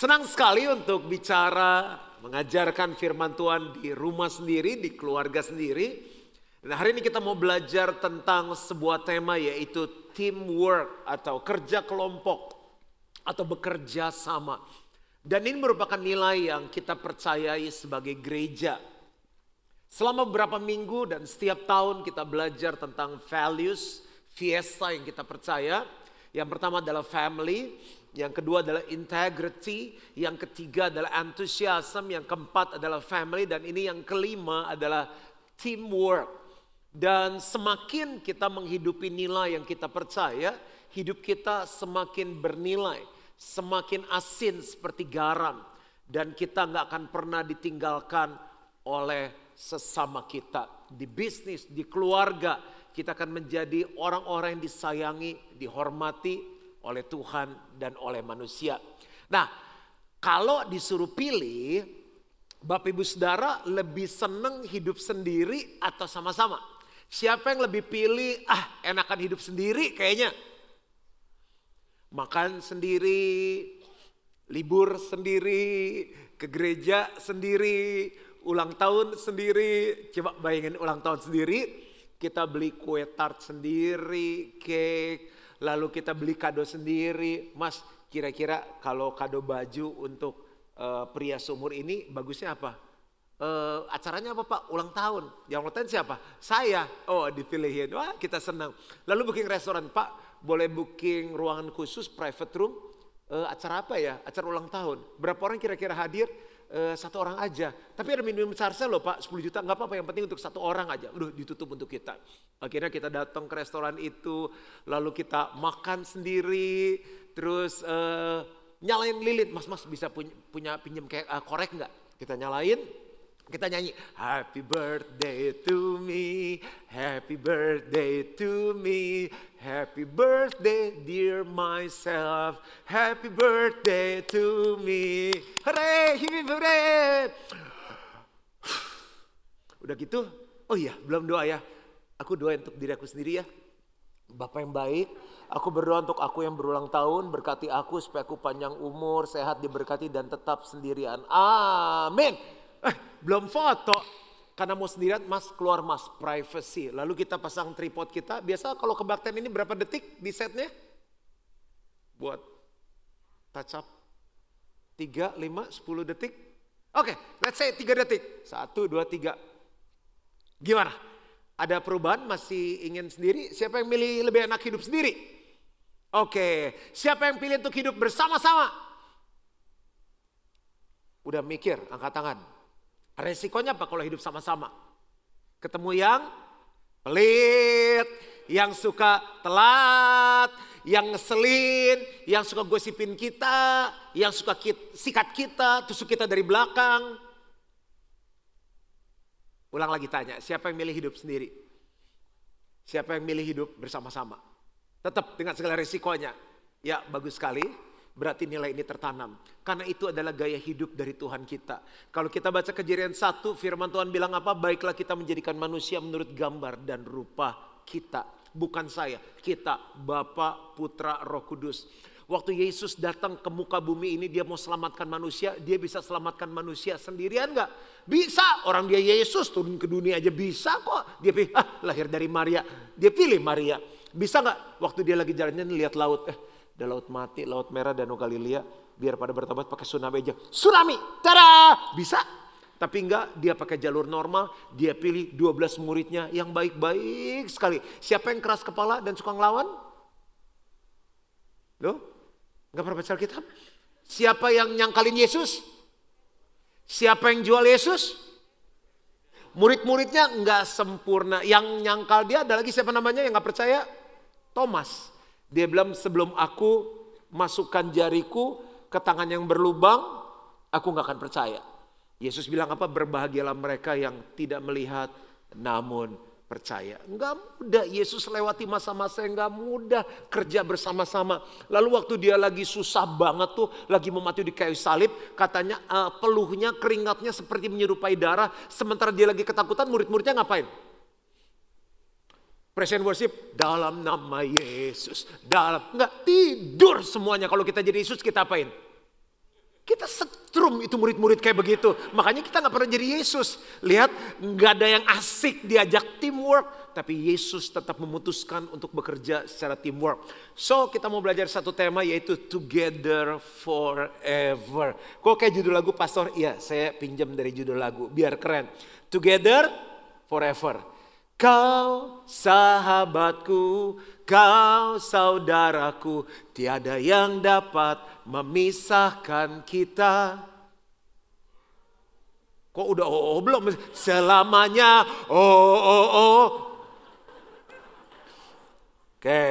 Senang sekali untuk bicara, mengajarkan firman Tuhan di rumah sendiri, di keluarga sendiri. Dan hari ini kita mau belajar tentang sebuah tema yaitu teamwork atau kerja kelompok atau bekerja sama. Dan ini merupakan nilai yang kita percayai sebagai gereja. Selama beberapa minggu dan setiap tahun kita belajar tentang values, fiesta yang kita percaya. Yang pertama adalah family, yang kedua adalah integrity, yang ketiga adalah enthusiasm, yang keempat adalah family, dan ini yang kelima adalah teamwork. Dan semakin kita menghidupi nilai yang kita percaya, hidup kita semakin bernilai, semakin asin seperti garam. Dan kita nggak akan pernah ditinggalkan oleh sesama kita. Di bisnis, di keluarga, kita akan menjadi orang-orang yang disayangi, dihormati oleh Tuhan dan oleh manusia. Nah, kalau disuruh pilih, Bapak Ibu Saudara lebih seneng hidup sendiri atau sama-sama? Siapa yang lebih pilih, ah enakan hidup sendiri kayaknya. Makan sendiri, libur sendiri, ke gereja sendiri, ulang tahun sendiri. Coba bayangin ulang tahun sendiri, kita beli kue tart sendiri, cake, lalu kita beli kado sendiri. Mas, kira-kira kalau kado baju untuk uh, pria seumur ini bagusnya apa? Uh, acaranya apa Pak? Ulang tahun. Yang ulang siapa? Saya. Oh dipilihin. Wah kita senang. Lalu booking restoran. Pak boleh booking ruangan khusus private room. Uh, acara apa ya? Acara ulang tahun. Berapa orang kira-kira hadir? Uh, satu orang aja. Tapi ada minimum charge loh Pak, 10 juta nggak apa-apa yang penting untuk satu orang aja. Udah ditutup untuk kita. Akhirnya kita datang ke restoran itu, lalu kita makan sendiri, terus uh, nyalain lilin. Mas Mas bisa punya, punya pinjam kayak uh, korek nggak? Kita nyalain, kita nyanyi Happy birthday to me, happy birthday to me, happy birthday dear myself, happy birthday to me. Hore, happy birthday. Udah gitu, oh iya belum doa ya. Aku doa untuk diri aku sendiri ya. Bapak yang baik, aku berdoa untuk aku yang berulang tahun, berkati aku supaya aku panjang umur, sehat, diberkati dan tetap sendirian. Amin. Eh, belum foto. Karena mau sendirian, mas keluar mas, privacy. Lalu kita pasang tripod kita. Biasa kalau kebaktian ini berapa detik di setnya? Buat touch up. 3, 5, 10 detik. Oke, okay, let's say 3 detik. 1, 2, 3. Gimana? Ada perubahan? Masih ingin sendiri? Siapa yang milih lebih enak hidup sendiri? Oke, okay. siapa yang pilih untuk hidup bersama-sama? Udah mikir, angkat tangan. Resikonya apa kalau hidup sama-sama? Ketemu yang pelit, yang suka telat, yang ngeselin, yang suka gosipin kita, yang suka sikat kita, tusuk kita dari belakang. Ulang lagi tanya, siapa yang milih hidup sendiri? Siapa yang milih hidup bersama-sama? Tetap dengan segala resikonya. Ya bagus sekali, berarti nilai ini tertanam. Karena itu adalah gaya hidup dari Tuhan kita. Kalau kita baca kejadian satu, firman Tuhan bilang apa? Baiklah kita menjadikan manusia menurut gambar dan rupa kita. Bukan saya, kita, Bapa, Putra, Roh Kudus. Waktu Yesus datang ke muka bumi ini dia mau selamatkan manusia, dia bisa selamatkan manusia sendirian gak? Bisa, orang dia Yesus turun ke dunia aja bisa kok. Dia pilih, ah lahir dari Maria, dia pilih Maria. Bisa gak? Waktu dia lagi jalannya lihat laut, eh ada laut mati, laut merah, danau Galilea. Biar pada bertobat pakai tsunami aja. Tsunami, tada, bisa. Tapi enggak, dia pakai jalur normal, dia pilih 12 muridnya yang baik-baik sekali. Siapa yang keras kepala dan suka ngelawan? Loh, enggak pernah baca Alkitab? Siapa yang nyangkalin Yesus? Siapa yang jual Yesus? Murid-muridnya enggak sempurna. Yang nyangkal dia ada lagi siapa namanya yang enggak percaya? Thomas. Dia bilang sebelum aku masukkan jariku ke tangan yang berlubang, aku nggak akan percaya. Yesus bilang apa? Berbahagialah mereka yang tidak melihat namun percaya. Enggak mudah Yesus lewati masa-masa yang enggak mudah kerja bersama-sama. Lalu waktu dia lagi susah banget tuh, lagi di kayu salib, katanya uh, peluhnya, keringatnya seperti menyerupai darah. Sementara dia lagi ketakutan, murid-muridnya ngapain? Present worship dalam nama Yesus. Dalam enggak tidur semuanya. Kalau kita jadi Yesus kita apain? Kita setrum itu murid-murid kayak begitu. Makanya kita nggak pernah jadi Yesus. Lihat, nggak ada yang asik diajak teamwork. Tapi Yesus tetap memutuskan untuk bekerja secara teamwork. So kita mau belajar satu tema yaitu Together Forever. Kok kayak judul lagu pastor? Iya saya pinjam dari judul lagu. Biar keren. Together Forever. Kau sahabatku, kau saudaraku, tiada yang dapat memisahkan kita. Kok udah oh, oh belum? Selamanya oh oh oh. Oke,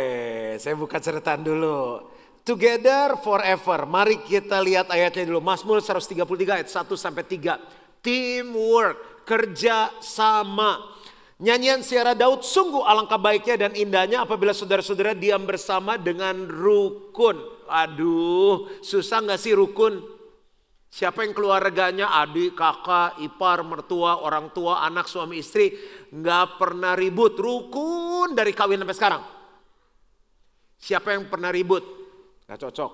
saya buka catatan dulu. Together forever. Mari kita lihat ayatnya dulu. Mazmur 133 ayat 1 sampai 3. Teamwork, kerja sama. Nyanyian siara Daud sungguh alangkah baiknya dan indahnya apabila saudara-saudara diam bersama dengan rukun. Aduh, susah gak sih rukun? Siapa yang keluarganya adik, kakak, ipar, mertua, orang tua, anak, suami, istri. Gak pernah ribut, rukun dari kawin sampai sekarang. Siapa yang pernah ribut? Gak cocok.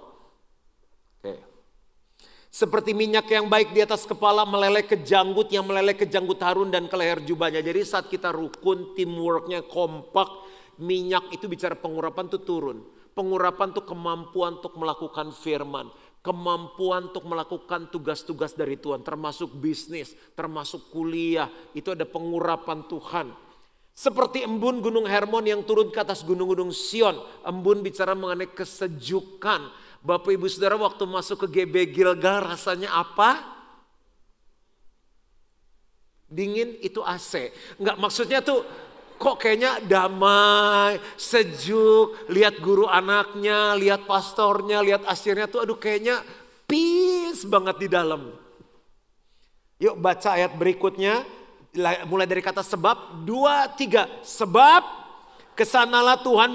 Oke. Seperti minyak yang baik di atas kepala meleleh ke janggut yang meleleh ke janggut Harun dan ke leher jubahnya. Jadi saat kita rukun, teamworknya kompak, minyak itu bicara pengurapan itu turun. Pengurapan itu kemampuan untuk melakukan firman. Kemampuan untuk melakukan tugas-tugas dari Tuhan. Termasuk bisnis, termasuk kuliah. Itu ada pengurapan Tuhan. Seperti embun gunung Hermon yang turun ke atas gunung-gunung Sion. Embun bicara mengenai kesejukan Bapak ibu saudara waktu masuk ke GB Gilgal rasanya apa? Dingin itu AC. Enggak maksudnya tuh kok kayaknya damai, sejuk, lihat guru anaknya, lihat pastornya, lihat asirnya tuh aduh kayaknya peace banget di dalam. Yuk baca ayat berikutnya, mulai dari kata sebab, dua, tiga. Sebab ke sanalah Tuhan,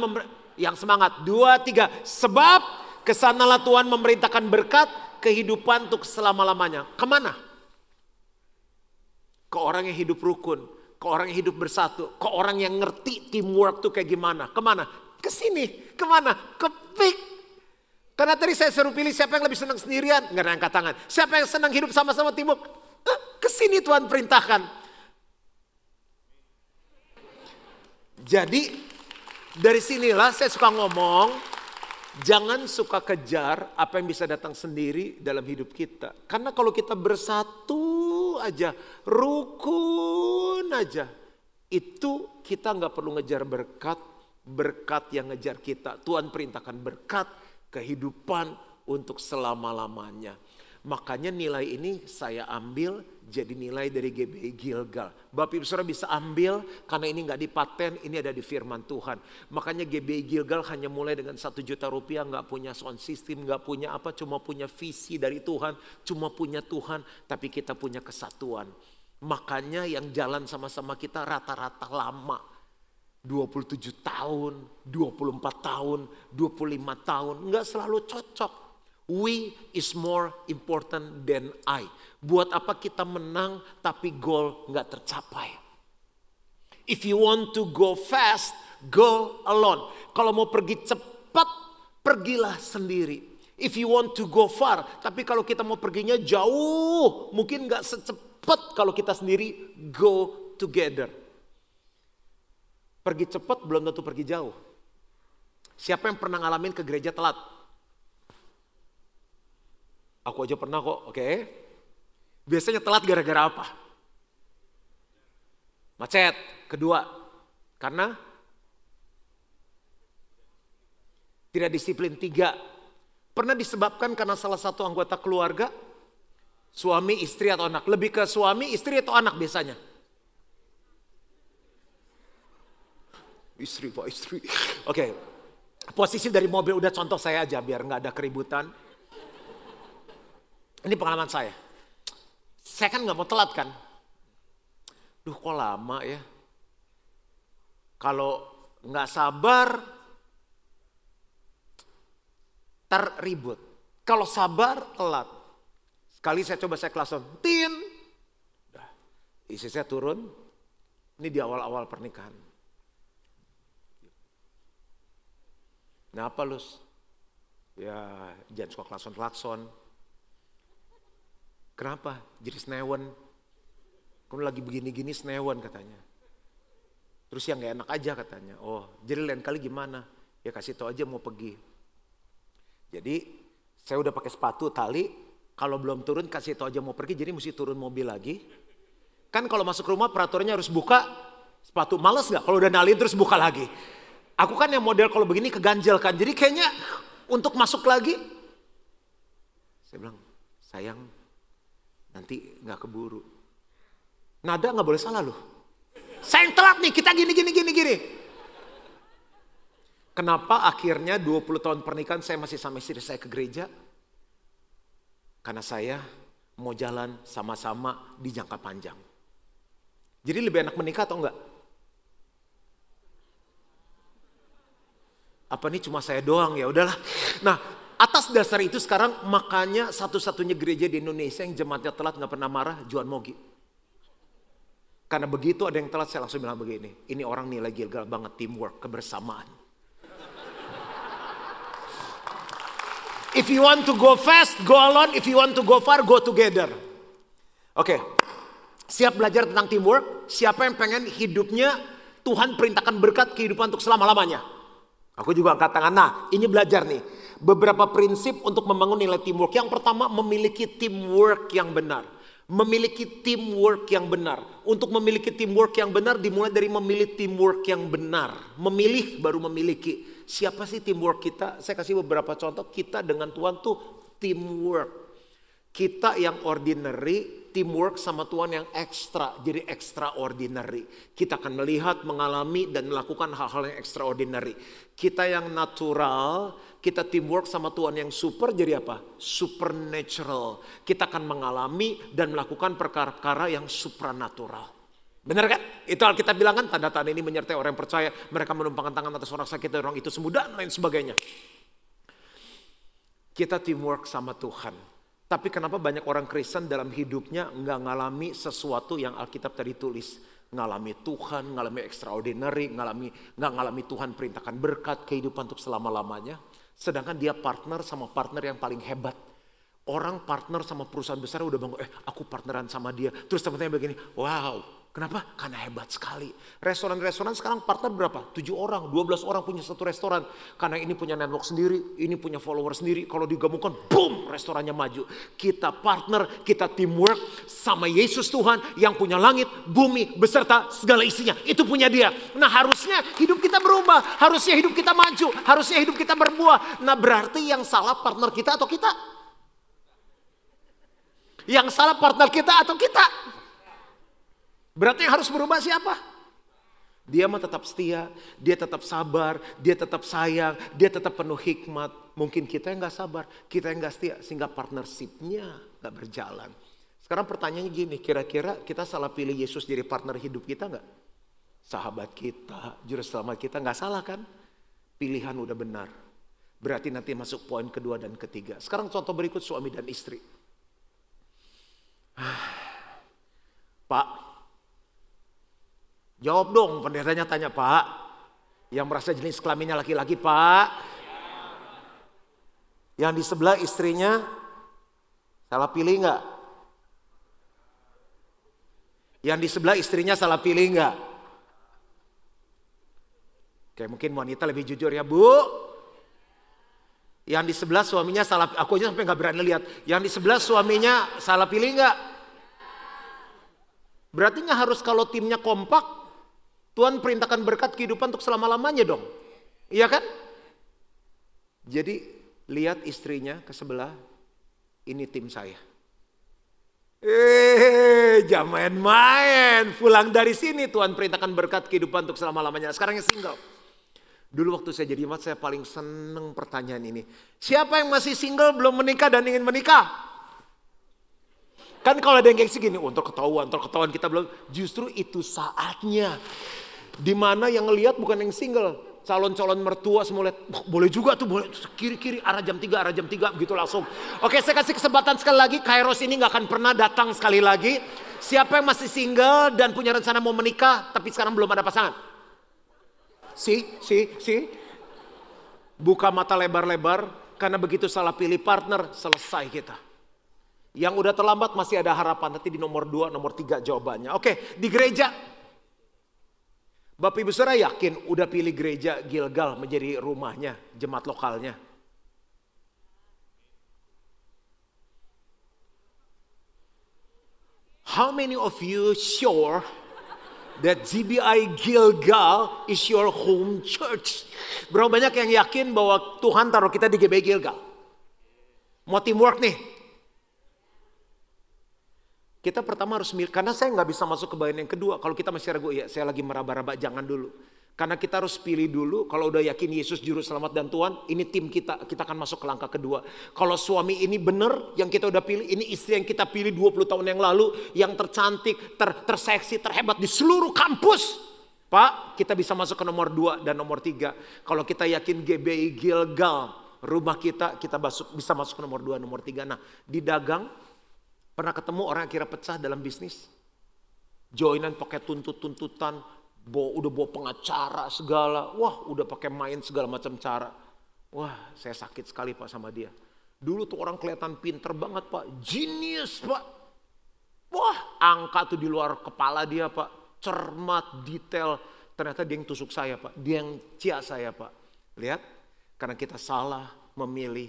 yang semangat, dua, tiga. Sebab Ke sanalah Tuhan memerintahkan berkat kehidupan untuk selama-lamanya. Ke mana? Ke orang yang hidup rukun, ke orang yang hidup bersatu, ke orang yang ngerti teamwork tuh kayak gimana. Ke mana? Ke sini. Ke mana? Ke pik. Karena tadi saya suruh pilih siapa yang lebih senang sendirian. Nggak ada angkat tangan. Siapa yang senang hidup sama-sama teamwork. Eh, ke sini Tuhan perintahkan. Jadi dari sinilah saya suka ngomong Jangan suka kejar apa yang bisa datang sendiri dalam hidup kita. Karena kalau kita bersatu aja, rukun aja, itu kita nggak perlu ngejar berkat, berkat yang ngejar kita. Tuhan perintahkan berkat, kehidupan untuk selama-lamanya. Makanya nilai ini saya ambil jadi nilai dari GBI Gilgal. Bapak Ibu Saudara bisa ambil karena ini nggak dipaten, ini ada di firman Tuhan. Makanya GBI Gilgal hanya mulai dengan satu juta rupiah, nggak punya sound system, nggak punya apa, cuma punya visi dari Tuhan, cuma punya Tuhan, tapi kita punya kesatuan. Makanya yang jalan sama-sama kita rata-rata lama. 27 tahun, 24 tahun, 25 tahun, nggak selalu cocok. We is more important than I. Buat apa kita menang tapi goal nggak tercapai? If you want to go fast, go alone. Kalau mau pergi cepat, pergilah sendiri. If you want to go far, tapi kalau kita mau perginya jauh, mungkin nggak secepat kalau kita sendiri go together. Pergi cepat belum tentu pergi jauh. Siapa yang pernah ngalamin ke gereja telat? Aku aja pernah kok, oke. Okay. Biasanya telat gara-gara apa? Macet. Kedua, karena tidak disiplin. Tiga, pernah disebabkan karena salah satu anggota keluarga, suami, istri atau anak. Lebih ke suami, istri atau anak biasanya. Istri, pak istri. Oke, okay. posisi dari mobil udah contoh saya aja biar nggak ada keributan. Ini pengalaman saya. Saya kan nggak mau telat kan. Duh kok lama ya. Kalau nggak sabar, terribut. Kalau sabar, telat. Sekali saya coba saya kelason, tin. Isi saya turun. Ini di awal-awal pernikahan. Kenapa Lus? Ya jangan suka klakson-klakson Kenapa? Jadi senewan. Kamu lagi begini-gini senewan katanya. Terus yang gak enak aja katanya. Oh jadi lain kali gimana? Ya kasih tau aja mau pergi. Jadi saya udah pakai sepatu tali. Kalau belum turun kasih tau aja mau pergi. Jadi mesti turun mobil lagi. Kan kalau masuk rumah peraturannya harus buka sepatu. Males gak kalau udah nalin terus buka lagi. Aku kan yang model kalau begini keganjel kan. Jadi kayaknya untuk masuk lagi. Saya bilang sayang nanti gak keburu. Nada nggak boleh salah loh. Saya yang telat nih, kita gini, gini, gini, gini. Kenapa akhirnya 20 tahun pernikahan saya masih sama istri saya ke gereja? Karena saya mau jalan sama-sama di jangka panjang. Jadi lebih enak menikah atau enggak? Apa ini cuma saya doang ya udahlah. Nah atas dasar itu sekarang makanya satu-satunya gereja di Indonesia yang jemaatnya telat nggak pernah marah Juan Mogi. Karena begitu ada yang telat saya langsung bilang begini. Ini orang nilai gila banget teamwork, kebersamaan. If you want to go fast, go alone. If you want to go far, go together. Oke, okay. siap belajar tentang teamwork? Siapa yang pengen hidupnya Tuhan perintahkan berkat kehidupan untuk selama-lamanya? Aku juga angkat tangan. Nah, ini belajar nih. Beberapa prinsip untuk membangun nilai teamwork. Yang pertama, memiliki teamwork yang benar memiliki teamwork yang benar. Untuk memiliki teamwork yang benar dimulai dari memilih teamwork yang benar. Memilih baru memiliki. Siapa sih teamwork kita? Saya kasih beberapa contoh. Kita dengan Tuhan tuh teamwork. Kita yang ordinary, teamwork sama Tuhan yang ekstra, jadi extraordinary. Kita akan melihat, mengalami, dan melakukan hal-hal yang extraordinary. Kita yang natural, kita teamwork sama Tuhan yang super jadi apa? Supernatural. Kita akan mengalami dan melakukan perkara-perkara yang supranatural. Benar kan? Itu Alkitab bilang kan tanda-tanda ini menyertai orang yang percaya. Mereka menumpangkan tangan atas orang sakit dan orang itu sembuh dan lain sebagainya. Kita teamwork sama Tuhan. Tapi kenapa banyak orang Kristen dalam hidupnya nggak ngalami sesuatu yang Alkitab tadi tulis? Ngalami Tuhan, ngalami extraordinary, ngalami nggak ngalami Tuhan perintahkan berkat kehidupan untuk selama-lamanya. Sedangkan dia partner sama partner yang paling hebat. Orang partner sama perusahaan besar udah bangun, eh aku partneran sama dia. Terus teman-teman begini, wow Kenapa? Karena hebat sekali. Restoran-restoran sekarang partner berapa? 7 orang, 12 orang punya satu restoran. Karena ini punya network sendiri, ini punya follower sendiri. Kalau digabungkan, boom, restorannya maju. Kita partner, kita teamwork sama Yesus Tuhan yang punya langit, bumi, beserta segala isinya. Itu punya dia. Nah harusnya hidup kita berubah, harusnya hidup kita maju, harusnya hidup kita berbuah. Nah berarti yang salah partner kita atau kita? Yang salah partner kita atau kita? Berarti yang harus berubah siapa? Dia mah tetap setia, dia tetap sabar, dia tetap sayang, dia tetap penuh hikmat. Mungkin kita yang gak sabar, kita yang gak setia, sehingga partnershipnya gak berjalan. Sekarang pertanyaannya gini, kira-kira kita salah pilih Yesus jadi partner hidup kita gak? Sahabat kita, juru selamat kita gak salah kan? Pilihan udah benar. Berarti nanti masuk poin kedua dan ketiga. Sekarang contoh berikut suami dan istri. Pak, Jawab dong, pendetanya tanya Pak. Yang merasa jenis kelaminnya laki-laki Pak. Yang di sebelah istrinya salah pilih nggak? Yang di sebelah istrinya salah pilih nggak? Oke mungkin wanita lebih jujur ya Bu. Yang di sebelah suaminya salah, aku aja sampai nggak berani lihat. Yang di sebelah suaminya salah pilih nggak? Berarti harus kalau timnya kompak, Tuhan perintahkan berkat kehidupan untuk selama-lamanya dong. Iya kan? Jadi lihat istrinya ke sebelah, ini tim saya. Eh, jangan main-main. Pulang dari sini Tuhan perintahkan berkat kehidupan untuk selama-lamanya. Sekarang yang single. Dulu waktu saya jadi mat saya paling seneng pertanyaan ini. Siapa yang masih single belum menikah dan ingin menikah? Kan kalau ada yang gengsi gini, untuk ketahuan, untuk ketahuan kita belum. Justru itu saatnya. Di mana yang ngelihat bukan yang single. Calon-calon mertua semua lihat, oh, boleh juga tuh, boleh kiri-kiri arah jam 3, arah jam 3 begitu langsung. Oke saya kasih kesempatan sekali lagi, Kairos ini gak akan pernah datang sekali lagi. Siapa yang masih single dan punya rencana mau menikah tapi sekarang belum ada pasangan? Si, si, si. Buka mata lebar-lebar karena begitu salah pilih partner selesai kita. Yang udah terlambat masih ada harapan. Nanti di nomor dua, nomor tiga jawabannya. Oke, di gereja. Bapak Ibu Saudara yakin udah pilih gereja Gilgal menjadi rumahnya, jemaat lokalnya. How many of you sure that GBI Gilgal is your home church? Berapa banyak yang yakin bahwa Tuhan taruh kita di GBI Gilgal? Mau teamwork nih? Kita pertama harus milih, karena saya nggak bisa masuk ke bagian yang kedua. Kalau kita masih ragu, ya saya lagi meraba-raba, jangan dulu. Karena kita harus pilih dulu, kalau udah yakin Yesus juru selamat dan Tuhan, ini tim kita, kita akan masuk ke langkah kedua. Kalau suami ini benar, yang kita udah pilih, ini istri yang kita pilih 20 tahun yang lalu, yang tercantik, ter, terseksi, terhebat di seluruh kampus. Pak, kita bisa masuk ke nomor 2 dan nomor 3. Kalau kita yakin GBI Gilgal, rumah kita, kita masuk, bisa masuk ke nomor 2, nomor 3. Nah, di dagang, Pernah ketemu orang kira pecah dalam bisnis? Joinan pakai tuntut-tuntutan, bawa, udah bawa pengacara segala. Wah udah pakai main segala macam cara. Wah saya sakit sekali pak sama dia. Dulu tuh orang kelihatan pinter banget pak. Genius pak. Wah angka tuh di luar kepala dia pak. Cermat, detail. Ternyata dia yang tusuk saya pak. Dia yang cia saya pak. Lihat. Karena kita salah memilih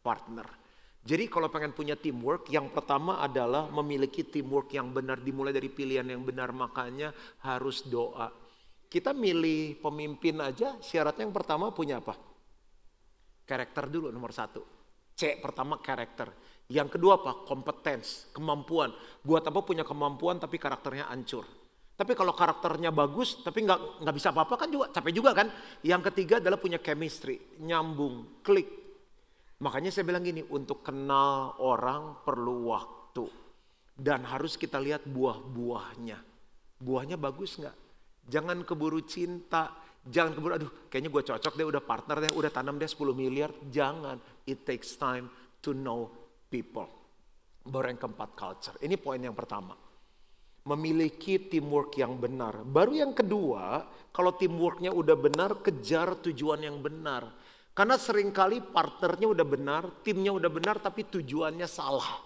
partner. Jadi kalau pengen punya teamwork, yang pertama adalah memiliki teamwork yang benar dimulai dari pilihan yang benar, makanya harus doa. Kita milih pemimpin aja, syaratnya yang pertama punya apa? Karakter dulu nomor satu. C pertama karakter. Yang kedua apa? Kompetens, kemampuan. Buat apa punya kemampuan tapi karakternya hancur. Tapi kalau karakternya bagus tapi nggak nggak bisa apa-apa kan juga capek juga kan. Yang ketiga adalah punya chemistry, nyambung, klik, Makanya saya bilang gini, untuk kenal orang perlu waktu. Dan harus kita lihat buah-buahnya. Buahnya bagus nggak? Jangan keburu cinta. Jangan keburu, aduh kayaknya gue cocok deh, udah partner deh, udah tanam deh 10 miliar. Jangan. It takes time to know people. Baru yang keempat culture. Ini poin yang pertama. Memiliki teamwork yang benar. Baru yang kedua, kalau teamworknya udah benar, kejar tujuan yang benar. Karena sering kali partnernya udah benar, timnya udah benar, tapi tujuannya salah.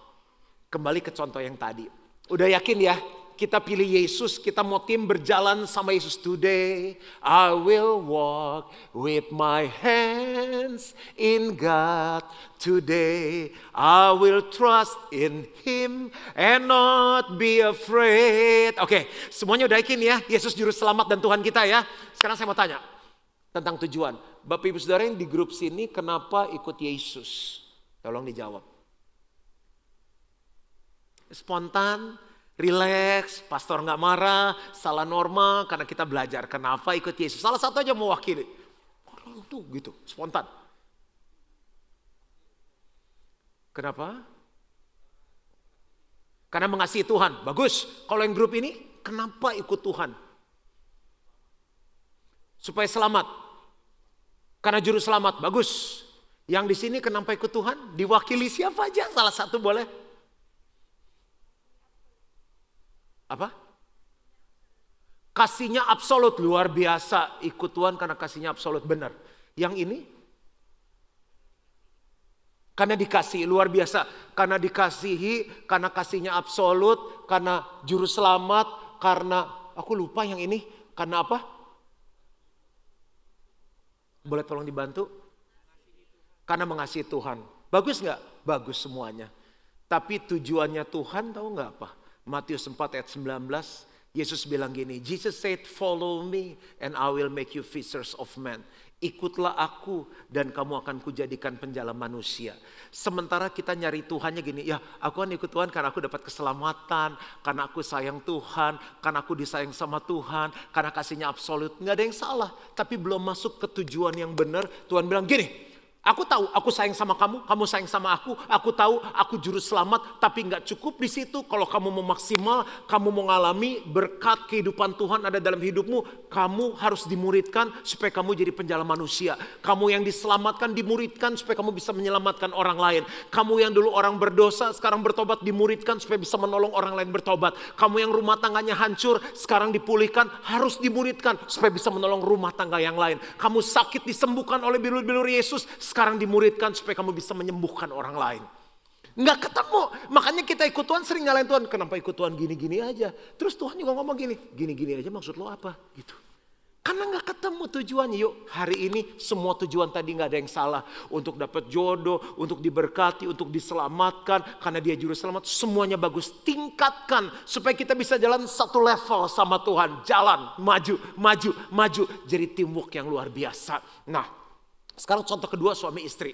Kembali ke contoh yang tadi. Udah yakin ya, kita pilih Yesus, kita mau tim berjalan sama Yesus today. I will walk with my hands in God today. I will trust in Him and not be afraid. Oke, semuanya udah yakin ya, Yesus juru selamat dan Tuhan kita ya. Sekarang saya mau tanya tentang tujuan. Bapak Ibu Saudara yang di grup sini kenapa ikut Yesus? Tolong dijawab. Spontan, relax, pastor nggak marah, salah norma karena kita belajar. Kenapa ikut Yesus? Salah satu aja mewakili. Orang tuh gitu, spontan. Kenapa? Karena mengasihi Tuhan. Bagus. Kalau yang grup ini, kenapa ikut Tuhan? Supaya selamat. Karena juru selamat, bagus. Yang di sini kenapa ikut Tuhan? Diwakili siapa aja? Salah satu boleh. Apa? Kasihnya absolut luar biasa. Ikut Tuhan karena kasihnya absolut benar. Yang ini? Karena dikasih luar biasa. Karena dikasihi, karena kasihnya absolut, karena juru selamat, karena aku lupa yang ini. Karena apa? Boleh tolong dibantu? Karena mengasihi Tuhan. Bagus nggak? Bagus semuanya. Tapi tujuannya Tuhan tahu nggak apa? Matius 4 ayat 19, Yesus bilang gini, Jesus said, follow me and I will make you fishers of men. Ikutlah aku dan kamu akan kujadikan penjala manusia. Sementara kita nyari Tuhannya gini, ya aku kan ikut Tuhan karena aku dapat keselamatan, karena aku sayang Tuhan, karena aku disayang sama Tuhan, karena kasihnya absolut. Nggak ada yang salah, tapi belum masuk ke tujuan yang benar. Tuhan bilang gini, Aku tahu aku sayang sama kamu, kamu sayang sama aku. Aku tahu aku juru selamat, tapi nggak cukup di situ. Kalau kamu mau maksimal, kamu mau ngalami berkat kehidupan Tuhan ada dalam hidupmu, kamu harus dimuridkan supaya kamu jadi penjala manusia. Kamu yang diselamatkan dimuridkan supaya kamu bisa menyelamatkan orang lain. Kamu yang dulu orang berdosa, sekarang bertobat dimuridkan supaya bisa menolong orang lain bertobat. Kamu yang rumah tangganya hancur, sekarang dipulihkan, harus dimuridkan supaya bisa menolong rumah tangga yang lain. Kamu sakit disembuhkan oleh bilur-bilur Yesus, sekarang dimuridkan supaya kamu bisa menyembuhkan orang lain. Nggak ketemu. Makanya kita ikut Tuhan sering nyalain Tuhan. Kenapa ikut Tuhan gini-gini aja. Terus Tuhan juga ngomong gini. Gini-gini aja maksud lo apa? Gitu. Karena nggak ketemu tujuannya. Yuk hari ini semua tujuan tadi nggak ada yang salah. Untuk dapat jodoh, untuk diberkati, untuk diselamatkan. Karena dia juru selamat. Semuanya bagus. Tingkatkan supaya kita bisa jalan satu level sama Tuhan. Jalan, maju, maju, maju. Jadi teamwork yang luar biasa. Nah sekarang contoh kedua suami istri.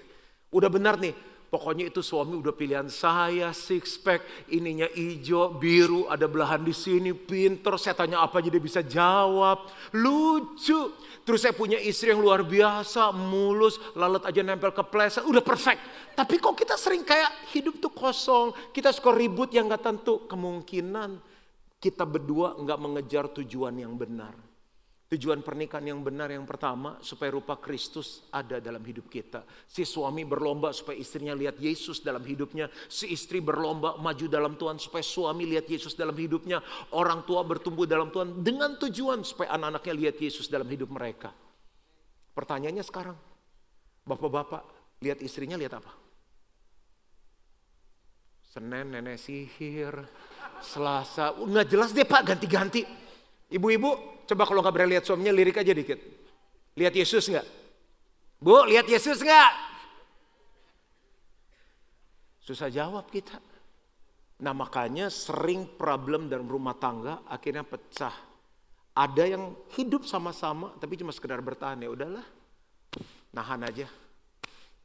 Udah benar nih Pokoknya itu suami udah pilihan saya, six pack, ininya hijau, biru, ada belahan di sini, pinter. Saya tanya apa aja dia bisa jawab. Lucu. Terus saya punya istri yang luar biasa, mulus, lalat aja nempel ke pleset, udah perfect. Tapi kok kita sering kayak hidup tuh kosong, kita suka ribut yang gak tentu. Kemungkinan kita berdua nggak mengejar tujuan yang benar. Tujuan pernikahan yang benar yang pertama supaya rupa Kristus ada dalam hidup kita. Si suami berlomba supaya istrinya lihat Yesus dalam hidupnya. Si istri berlomba maju dalam Tuhan supaya suami lihat Yesus dalam hidupnya. Orang tua bertumbuh dalam Tuhan dengan tujuan supaya anak-anaknya lihat Yesus dalam hidup mereka. Pertanyaannya sekarang, bapak-bapak lihat istrinya lihat apa? Senin nenek sihir, Selasa, nggak jelas deh pak ganti-ganti. Ibu-ibu Coba kalau nggak berani lihat suaminya, lirik aja dikit. Lihat Yesus nggak? Bu, lihat Yesus nggak? Susah jawab kita. Nah makanya sering problem dalam rumah tangga akhirnya pecah. Ada yang hidup sama-sama tapi cuma sekedar bertahan ya udahlah. Nahan aja.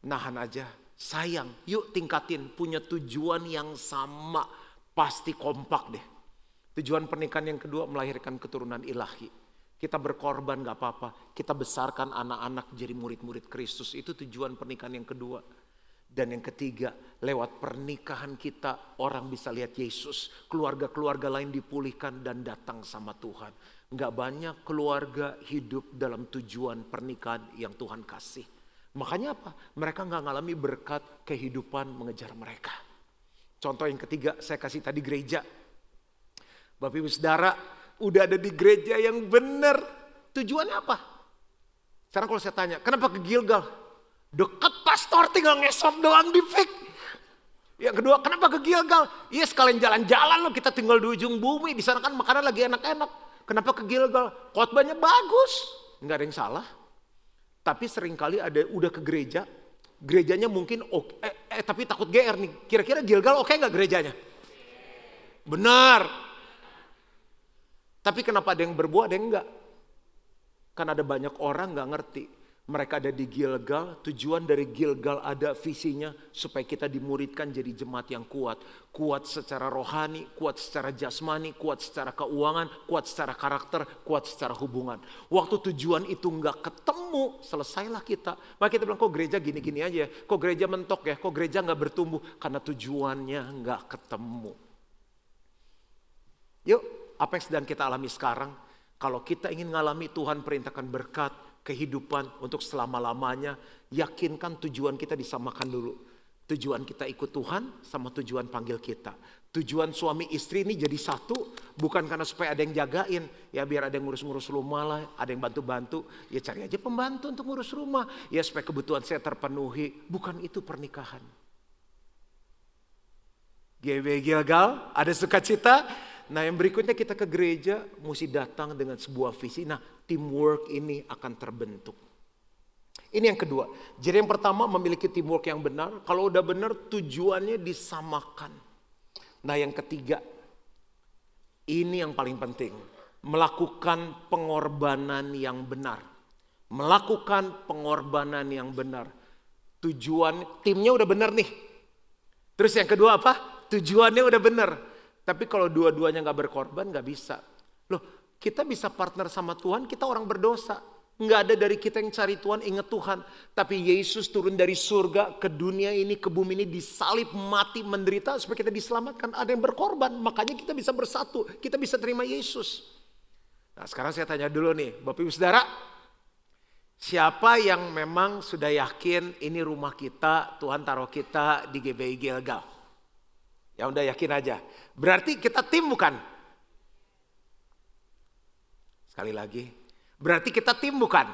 Nahan aja. Sayang, yuk tingkatin punya tujuan yang sama. Pasti kompak deh. Tujuan pernikahan yang kedua melahirkan keturunan ilahi. Kita berkorban gak apa-apa. Kita besarkan anak-anak jadi murid-murid Kristus. Itu tujuan pernikahan yang kedua. Dan yang ketiga, lewat pernikahan kita orang bisa lihat Yesus. Keluarga-keluarga lain dipulihkan dan datang sama Tuhan. Gak banyak keluarga hidup dalam tujuan pernikahan yang Tuhan kasih. Makanya apa? Mereka gak ngalami berkat kehidupan mengejar mereka. Contoh yang ketiga, saya kasih tadi gereja. Bapak Ibu Saudara udah ada di gereja yang benar. Tujuannya apa? Sekarang kalau saya tanya, kenapa ke Gilgal? Dekat pastor tinggal ngesot doang di fake. Yang kedua, kenapa ke Gilgal? Iya sekalian jalan-jalan loh, kita tinggal di ujung bumi. Di sana kan makanan lagi enak-enak. Kenapa ke Gilgal? Khotbahnya bagus. Nggak ada yang salah. Tapi sering kali ada udah ke gereja, gerejanya mungkin oke, eh, eh, tapi takut GR nih. Kira-kira Gilgal oke okay nggak gerejanya? Benar, tapi kenapa ada yang berbuah, ada yang enggak? Kan ada banyak orang nggak ngerti. Mereka ada di Gilgal, tujuan dari Gilgal ada visinya supaya kita dimuridkan jadi jemaat yang kuat. Kuat secara rohani, kuat secara jasmani, kuat secara keuangan, kuat secara karakter, kuat secara hubungan. Waktu tujuan itu nggak ketemu, selesailah kita. Maka kita bilang, kok gereja gini-gini aja ya? Kok gereja mentok ya? Kok gereja nggak bertumbuh? Karena tujuannya nggak ketemu. Yuk, apa yang sedang kita alami sekarang, kalau kita ingin mengalami Tuhan perintahkan berkat, kehidupan untuk selama-lamanya, yakinkan tujuan kita disamakan dulu. Tujuan kita ikut Tuhan sama tujuan panggil kita. Tujuan suami istri ini jadi satu bukan karena supaya ada yang jagain. Ya biar ada yang ngurus-ngurus rumah lah, ada yang bantu-bantu. Ya cari aja pembantu untuk ngurus rumah. Ya supaya kebutuhan saya terpenuhi. Bukan itu pernikahan. GW Gilgal, ada sukacita, Nah yang berikutnya kita ke gereja mesti datang dengan sebuah visi. Nah teamwork ini akan terbentuk. Ini yang kedua. Jadi yang pertama memiliki teamwork yang benar. Kalau udah benar tujuannya disamakan. Nah yang ketiga. Ini yang paling penting. Melakukan pengorbanan yang benar. Melakukan pengorbanan yang benar. Tujuan timnya udah benar nih. Terus yang kedua apa? Tujuannya udah benar. Tapi kalau dua-duanya nggak berkorban nggak bisa. Loh, kita bisa partner sama Tuhan, kita orang berdosa. Nggak ada dari kita yang cari Tuhan, ingat Tuhan. Tapi Yesus turun dari surga ke dunia ini, ke bumi ini, disalib, mati, menderita, supaya kita diselamatkan. Ada yang berkorban, makanya kita bisa bersatu. Kita bisa terima Yesus. Nah sekarang saya tanya dulu nih, Bapak Ibu Saudara. Siapa yang memang sudah yakin ini rumah kita, Tuhan taruh kita di GBI Gilgal? Ya udah yakin aja. Berarti kita tim bukan? Sekali lagi. Berarti kita tim bukan?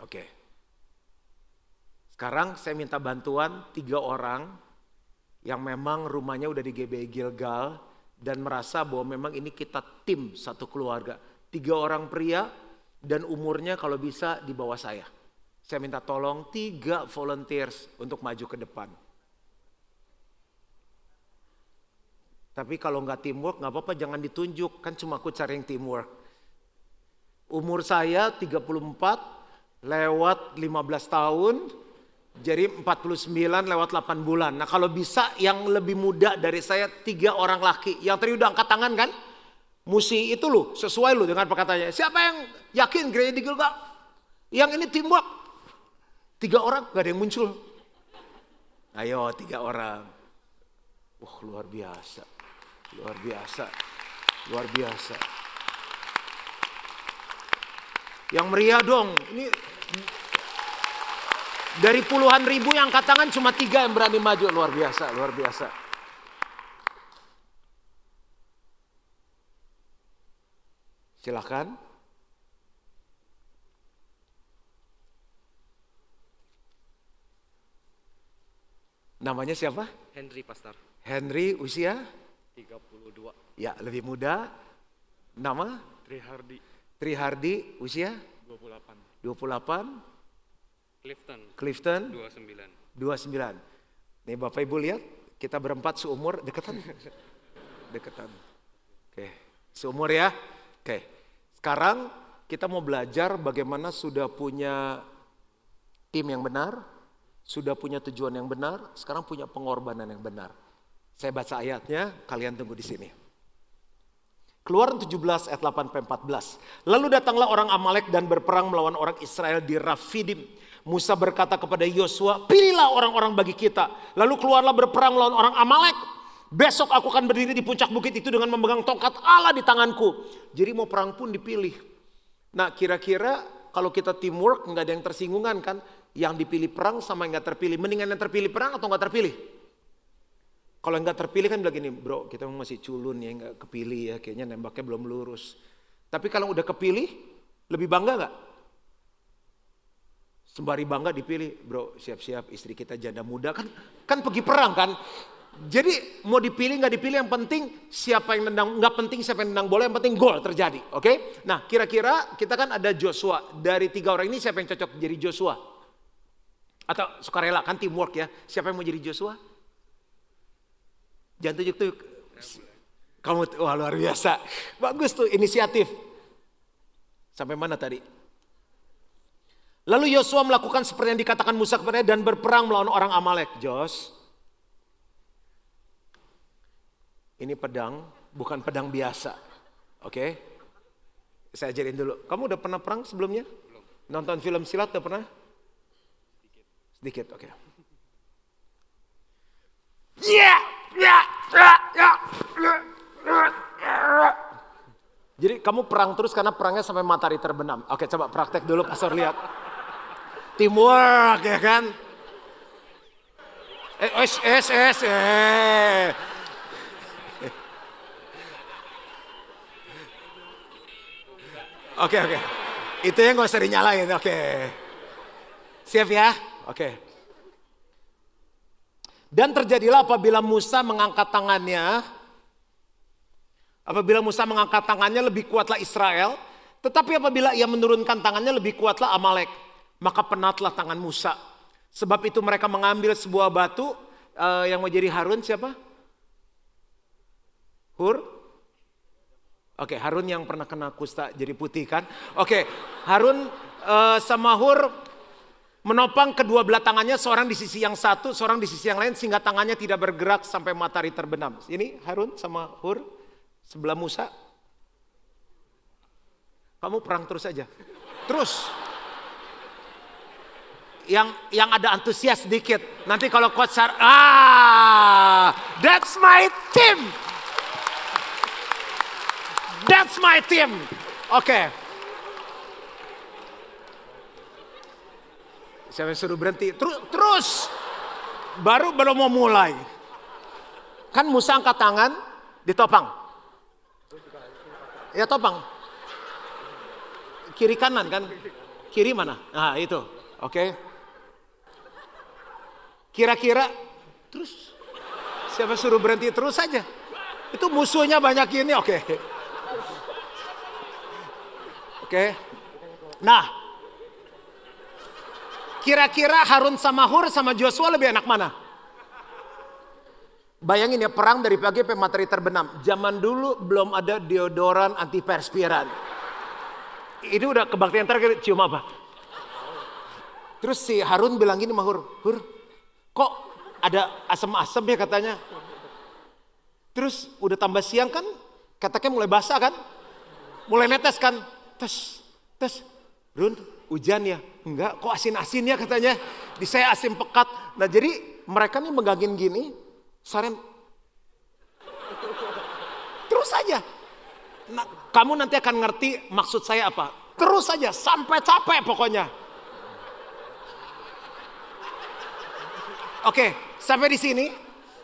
Oke. Sekarang saya minta bantuan tiga orang yang memang rumahnya udah di GBI Gilgal dan merasa bahwa memang ini kita tim satu keluarga. Tiga orang pria dan umurnya kalau bisa di bawah saya. Saya minta tolong tiga volunteers untuk maju ke depan. Tapi kalau nggak teamwork nggak apa-apa jangan ditunjuk. Kan cuma aku cari yang teamwork. Umur saya 34 lewat 15 tahun. Jadi 49 lewat 8 bulan. Nah kalau bisa yang lebih muda dari saya tiga orang laki. Yang tadi udah angkat tangan kan? Musi itu loh sesuai loh dengan perkataannya. Siapa yang yakin gereja di Gilgal? Yang ini teamwork. Tiga orang gak ada yang muncul. Ayo tiga orang. Wah luar biasa. Luar biasa. Luar biasa. Yang meriah dong. Ini dari puluhan ribu yang angkat tangan cuma tiga yang berani maju. Luar biasa, luar biasa. Silakan. Namanya siapa? Henry Pastor. Henry usia? 32. Ya, lebih muda. Nama? Trihardi. Trihardi, usia? 28. 28. Clifton. Clifton? 29. 29. Nih Bapak Ibu lihat, kita berempat seumur, deketan. deketan. Oke, seumur ya. Oke, sekarang kita mau belajar bagaimana sudah punya tim yang benar, sudah punya tujuan yang benar, sekarang punya pengorbanan yang benar. Saya baca ayatnya, kalian tunggu di sini. Keluaran 17 ayat 8 sampai 14. Lalu datanglah orang Amalek dan berperang melawan orang Israel di Rafidim. Musa berkata kepada Yosua, pilihlah orang-orang bagi kita. Lalu keluarlah berperang melawan orang Amalek. Besok aku akan berdiri di puncak bukit itu dengan memegang tongkat Allah di tanganku. Jadi mau perang pun dipilih. Nah kira-kira kalau kita teamwork nggak ada yang tersinggungan kan. Yang dipilih perang sama yang nggak terpilih. Mendingan yang terpilih perang atau nggak terpilih? Kalau nggak terpilih kan bilang gini, bro kita masih culun ya nggak kepilih ya, kayaknya nembaknya belum lurus. Tapi kalau udah kepilih, lebih bangga nggak? Sembari bangga dipilih, bro siap-siap istri kita janda muda kan, kan pergi perang kan. Jadi mau dipilih nggak dipilih yang penting siapa yang nendang nggak penting siapa yang nendang bola yang penting gol terjadi, oke? Okay? Nah kira-kira kita kan ada Joshua dari tiga orang ini siapa yang cocok jadi Joshua? Atau sukarela kan teamwork ya? Siapa yang mau jadi Joshua? Jangan tunjuk-tunjuk. Kamu wah luar biasa. Bagus tuh inisiatif. Sampai mana tadi? Lalu Yosua melakukan seperti yang dikatakan Musa kepadanya dan berperang melawan orang Amalek. Jos. Ini pedang, bukan pedang biasa. Oke? Okay? Saya ajarin dulu. Kamu udah pernah perang sebelumnya? Belum. Nonton film silat udah pernah? Sedikit. Sedikit, oke. Okay. Yeah! Jadi kamu perang terus karena perangnya sampai matahari terbenam. Oke coba praktek dulu pastor lihat. Teamwork ya kan. Eh, es, es, es, eh. Oke, oke. Itu yang gak usah dinyalain, oke. Siap ya? Oke. Dan terjadilah apabila Musa mengangkat tangannya, apabila Musa mengangkat tangannya lebih kuatlah Israel, tetapi apabila ia menurunkan tangannya lebih kuatlah Amalek, maka penatlah tangan Musa. Sebab itu mereka mengambil sebuah batu uh, yang mau jadi Harun siapa? Hur? Oke, okay, Harun yang pernah kena kusta jadi putih kan? Oke, okay, Harun uh, sama Hur menopang kedua belah tangannya seorang di sisi yang satu, seorang di sisi yang lain sehingga tangannya tidak bergerak sampai matahari terbenam. Ini Harun sama Hur sebelah Musa. Kamu perang terus aja. Terus. Yang yang ada antusias sedikit. Nanti kalau coach Sar, ah, that's my team. That's my team. Oke. Okay. Saya suruh berhenti. Terus, terus. Baru belum mau mulai. Kan Musa angkat tangan, ditopang. Ya topang. Kiri kanan kan? Kiri mana? Nah itu. Oke. Okay. Kira-kira terus. Siapa suruh berhenti terus saja? Itu musuhnya banyak ini, oke. Oke. Nah, kira-kira Harun sama Hur sama Joshua lebih enak mana? Bayangin ya perang dari pagi sampai matahari terbenam. Zaman dulu belum ada deodoran antiperspiran. Ini udah kebaktian terakhir cium apa? Terus si Harun bilang gini sama Hur, Hur, kok ada asam-asam ya katanya. Terus udah tambah siang kan, keteknya mulai basah kan? Mulai netes kan? Tes, tes. Run, hujan ya? Enggak, kok asin-asin ya katanya. Di saya asin pekat. Nah jadi mereka nih megangin gini, Saren. Terus saja. Nah, kamu nanti akan ngerti maksud saya apa. Terus saja sampai capek pokoknya. Oke, sampai di sini.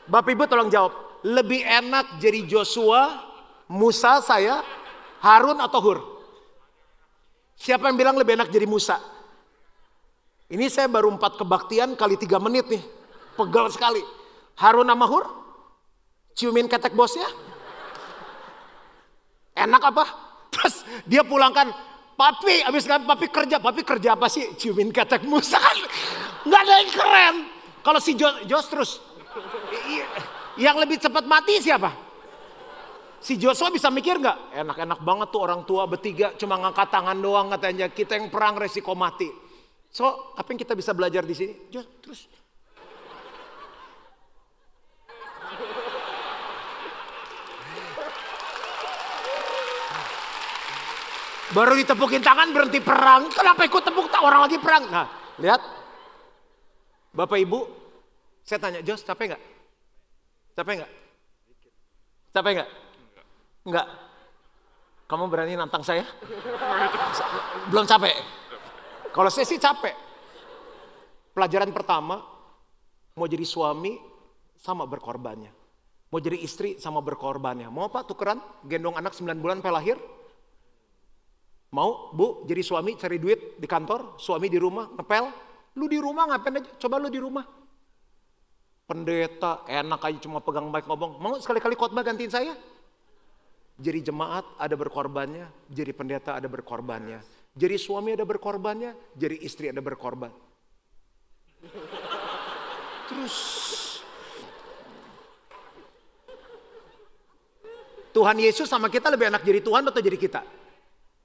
Bapak Ibu tolong jawab. Lebih enak jadi Joshua, Musa saya, Harun atau Hur? Siapa yang bilang lebih enak jadi Musa? Ini saya baru empat kebaktian kali tiga menit nih. Pegal sekali. Harun sama Hur? Ciumin ketek bosnya? Enak apa? Terus dia pulangkan, papi, abis kan papi kerja, papi kerja apa sih? Ciumin ketek Musa kan? Gak ada yang keren. Kalau si Jos, Jos terus, yang lebih cepat mati siapa? Si Joshua bisa mikir nggak? Enak-enak banget tuh orang tua bertiga cuma ngangkat tangan doang katanya. Kita yang perang resiko mati. So, apa yang kita bisa belajar di sini? Jos, terus Baru ditepukin tangan berhenti perang. Kenapa ikut tepuk tak orang lagi perang? Nah, lihat. Bapak Ibu, saya tanya, Jos capek nggak? Capek nggak? Capek nggak? Enggak. Kamu berani nantang saya? Belum capek. Kalau saya sih capek. Pelajaran pertama, mau jadi suami sama berkorbannya. Mau jadi istri sama berkorbannya. Mau apa tukeran? Gendong anak 9 bulan sampai lahir? Mau bu jadi suami cari duit di kantor, suami di rumah ngepel, lu di rumah ngapain aja? Coba lu di rumah. Pendeta enak aja cuma pegang mic ngomong, mau sekali-kali khotbah gantiin saya? Jadi jemaat ada berkorbannya, jadi pendeta ada berkorbannya. Jadi suami ada berkorbannya, jadi istri ada berkorban. Terus Tuhan Yesus sama kita lebih enak jadi Tuhan atau jadi kita?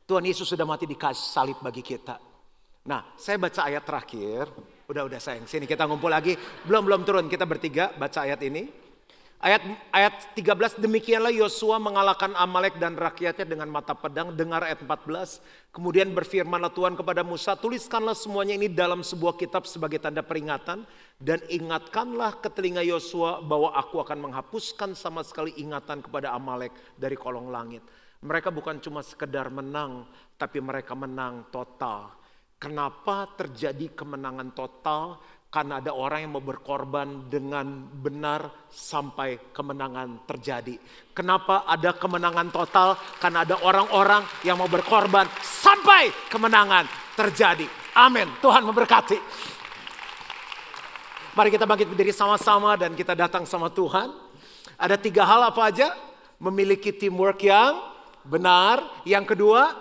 Tuhan Yesus sudah mati di salib bagi kita. Nah, saya baca ayat terakhir. Udah, udah sayang. Sini kita ngumpul lagi. Belum, belum turun. Kita bertiga baca ayat ini. Ayat ayat 13 demikianlah Yosua mengalahkan Amalek dan rakyatnya dengan mata pedang. Dengar ayat 14. Kemudian berfirmanlah Tuhan kepada Musa, tuliskanlah semuanya ini dalam sebuah kitab sebagai tanda peringatan dan ingatkanlah ke telinga Yosua bahwa aku akan menghapuskan sama sekali ingatan kepada Amalek dari kolong langit. Mereka bukan cuma sekedar menang, tapi mereka menang total. Kenapa terjadi kemenangan total? Karena ada orang yang mau berkorban dengan benar sampai kemenangan terjadi. Kenapa ada kemenangan total? Karena ada orang-orang yang mau berkorban sampai kemenangan terjadi. Amin. Tuhan memberkati. Mari kita bangkit berdiri sama-sama dan kita datang sama Tuhan. Ada tiga hal apa aja? Memiliki teamwork yang benar. Yang kedua,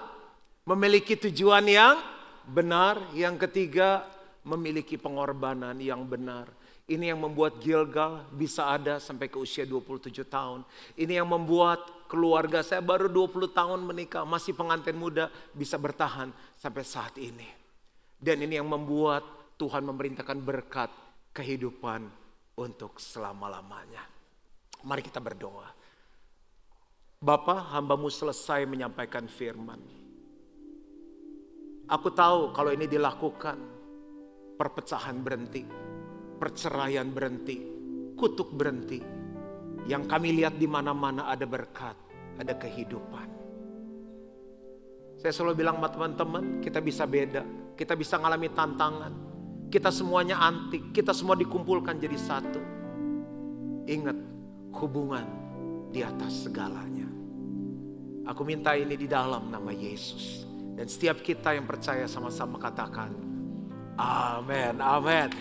memiliki tujuan yang benar. Yang ketiga, memiliki pengorbanan yang benar. Ini yang membuat Gilgal bisa ada sampai ke usia 27 tahun. Ini yang membuat keluarga saya baru 20 tahun menikah, masih pengantin muda bisa bertahan sampai saat ini. Dan ini yang membuat Tuhan memerintahkan berkat kehidupan untuk selama-lamanya. Mari kita berdoa. Bapak, hambamu selesai menyampaikan firman. Aku tahu kalau ini dilakukan, perpecahan berhenti, perceraian berhenti, kutuk berhenti. Yang kami lihat di mana-mana ada berkat, ada kehidupan. Saya selalu bilang sama teman-teman, kita bisa beda, kita bisa mengalami tantangan, kita semuanya antik, kita semua dikumpulkan jadi satu. Ingat, hubungan di atas segalanya. Aku minta ini di dalam nama Yesus. Dan setiap kita yang percaya sama-sama katakan, Amin, amin.